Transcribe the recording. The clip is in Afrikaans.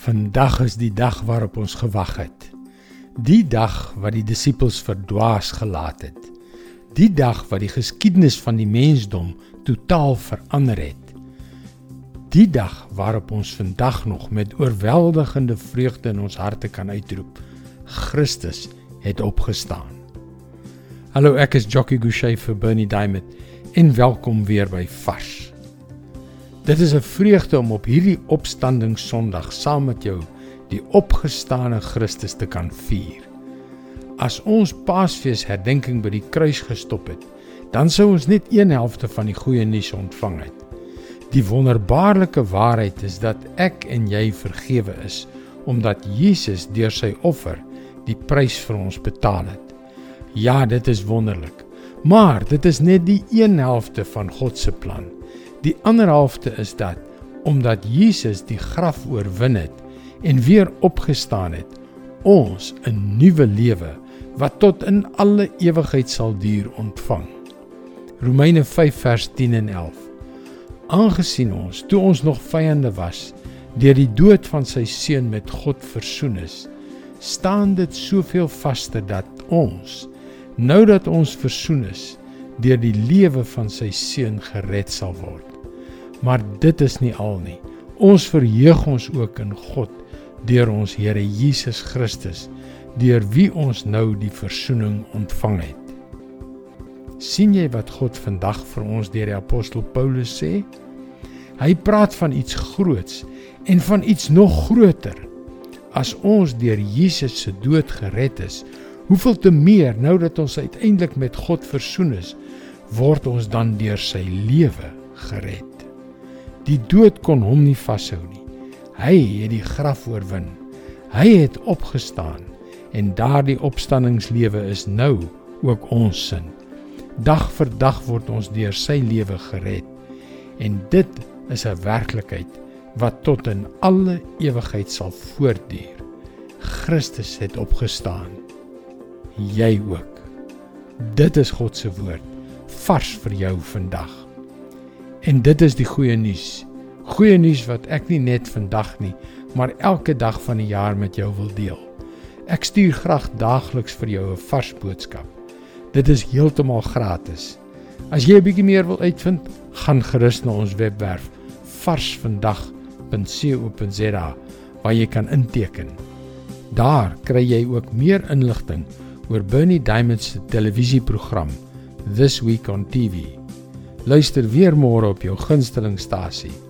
Vandag is die dag waarop ons gewag het. Die dag wat die disippels verdwaas gelaat het. Die dag wat die geskiedenis van die mensdom totaal verander het. Die dag waarop ons vandag nog met oorweldigende vreugde in ons harte kan uitroep: Christus het opgestaan. Hallo, ek is Jockey Gouchee vir Bernie Diamond en welkom weer by Vars. Dit is 'n vreugde om op hierdie opstanding Sondag saam met jou die opgestane Christus te kan vier. As ons Paasfees herdenking by die kruis gestop het, dan sou ons net een helfte van die goeie nuus ontvang het. Die wonderbaarlike waarheid is dat ek en jy vergewe is omdat Jesus deur sy offer die prys vir ons betaal het. Ja, dit is wonderlik. Maar dit is net die een helfte van God se plan. Die ander helfte is dat omdat Jesus die graf oorwin het en weer opgestaan het, ons 'n nuwe lewe wat tot in alle ewigheid sal duur ontvang. Romeine 5 vers 10 en 11. Aangesien ons toe ons nog vyande was, deur die dood van sy seun met God versoen is, staan dit soveel vaster dat ons nou dat ons versoen is, deur die lewe van sy seun gered sal word. Maar dit is nie al nie. Ons verheug ons ook in God deur ons Here Jesus Christus, deur wie ons nou die verzoening ontvang het. sien jy wat God vandag vir ons deur die apostel Paulus sê? Hy praat van iets groots en van iets nog groter. As ons deur Jesus se dood gered is, hoeveel te meer nou dat ons uiteindelik met God versoen is, word ons dan deur sy lewe gered. Die dood kon hom nie vashou nie. Hy het die graf oorwin. Hy het opgestaan en daardie opstanningslewe is nou ook ons sin. Dag vir dag word ons deur sy lewe gered. En dit is 'n werklikheid wat tot in alle ewigheid sal voortduur. Christus het opgestaan. Jy ook. Dit is God se woord vars vir jou vandag. En dit is die goeie nuus. Goeie nuus wat ek nie net vandag nie, maar elke dag van die jaar met jou wil deel. Ek stuur graag daagliks vir jou 'n vars boodskap. Dit is heeltemal gratis. As jy 'n bietjie meer wil uitvind, gaan gerus na ons webwerf varsvandag.co.za waar jy kan inteken. Daar kry jy ook meer inligting oor Bernie Diamond se televisieprogram This Week on TV. Luister weer môre op jou gunstelingstasie.